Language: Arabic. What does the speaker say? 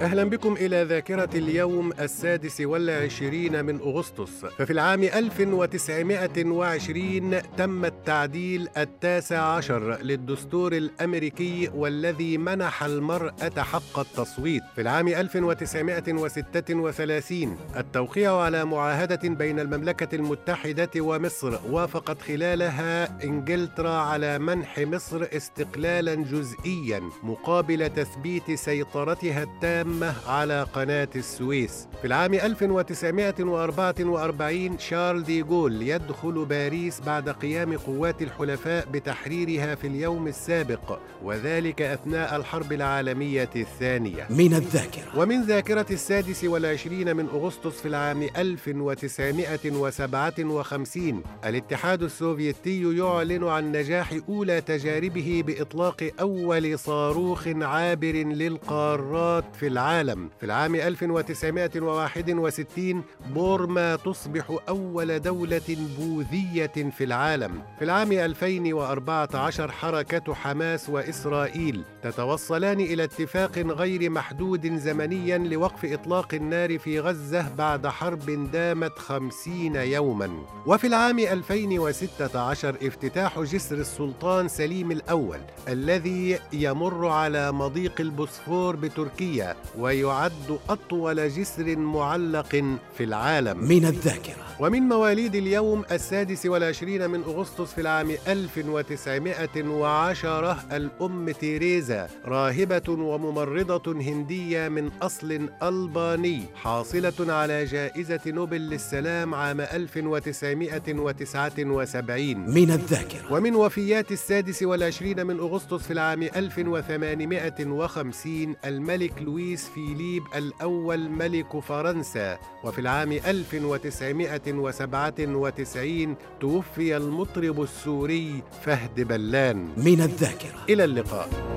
أهلا بكم إلى ذاكرة اليوم السادس والعشرين من أغسطس. ففي العام 1920 تم التعديل التاسع عشر للدستور الأمريكي والذي منح المرأة حق التصويت. في العام 1936 التوقيع على معاهدة بين المملكة المتحدة ومصر وافقت خلالها إنجلترا على منح مصر استقلالا جزئيا مقابل تثبيت سيطرتها التامة العامة على قناة السويس. في العام 1944 شارل دي جول يدخل باريس بعد قيام قوات الحلفاء بتحريرها في اليوم السابق وذلك أثناء الحرب العالمية الثانية. من الذاكرة. ومن ذاكرة السادس والعشرين من أغسطس في العام 1957 الاتحاد السوفيتي يعلن عن نجاح أولى تجاربه بإطلاق أول صاروخ عابر للقارات في العالم. العالم. في العام 1961 بورما تصبح أول دولة بوذية في العالم. في العام 2014 حركة حماس وإسرائيل تتوصلان إلى اتفاق غير محدود زمنيا لوقف إطلاق النار في غزة بعد حرب دامت خمسين يوما. وفي العام 2016 افتتاح جسر السلطان سليم الأول الذي يمر على مضيق البوسفور بتركيا. ويعد أطول جسر معلق في العالم. من الذاكرة. ومن مواليد اليوم السادس والعشرين من أغسطس في العام 1910 الأم تيريزا راهبة وممرضة هندية من أصل ألباني حاصلة على جائزة نوبل للسلام عام 1979 من الذاكرة. ومن وفيات السادس والعشرين من أغسطس في العام 1850 الملك لويس فيليب الأول ملك فرنسا وفي العام 1997 توفي المطرب السوري فهد بلان. من الذاكرة. إلى اللقاء.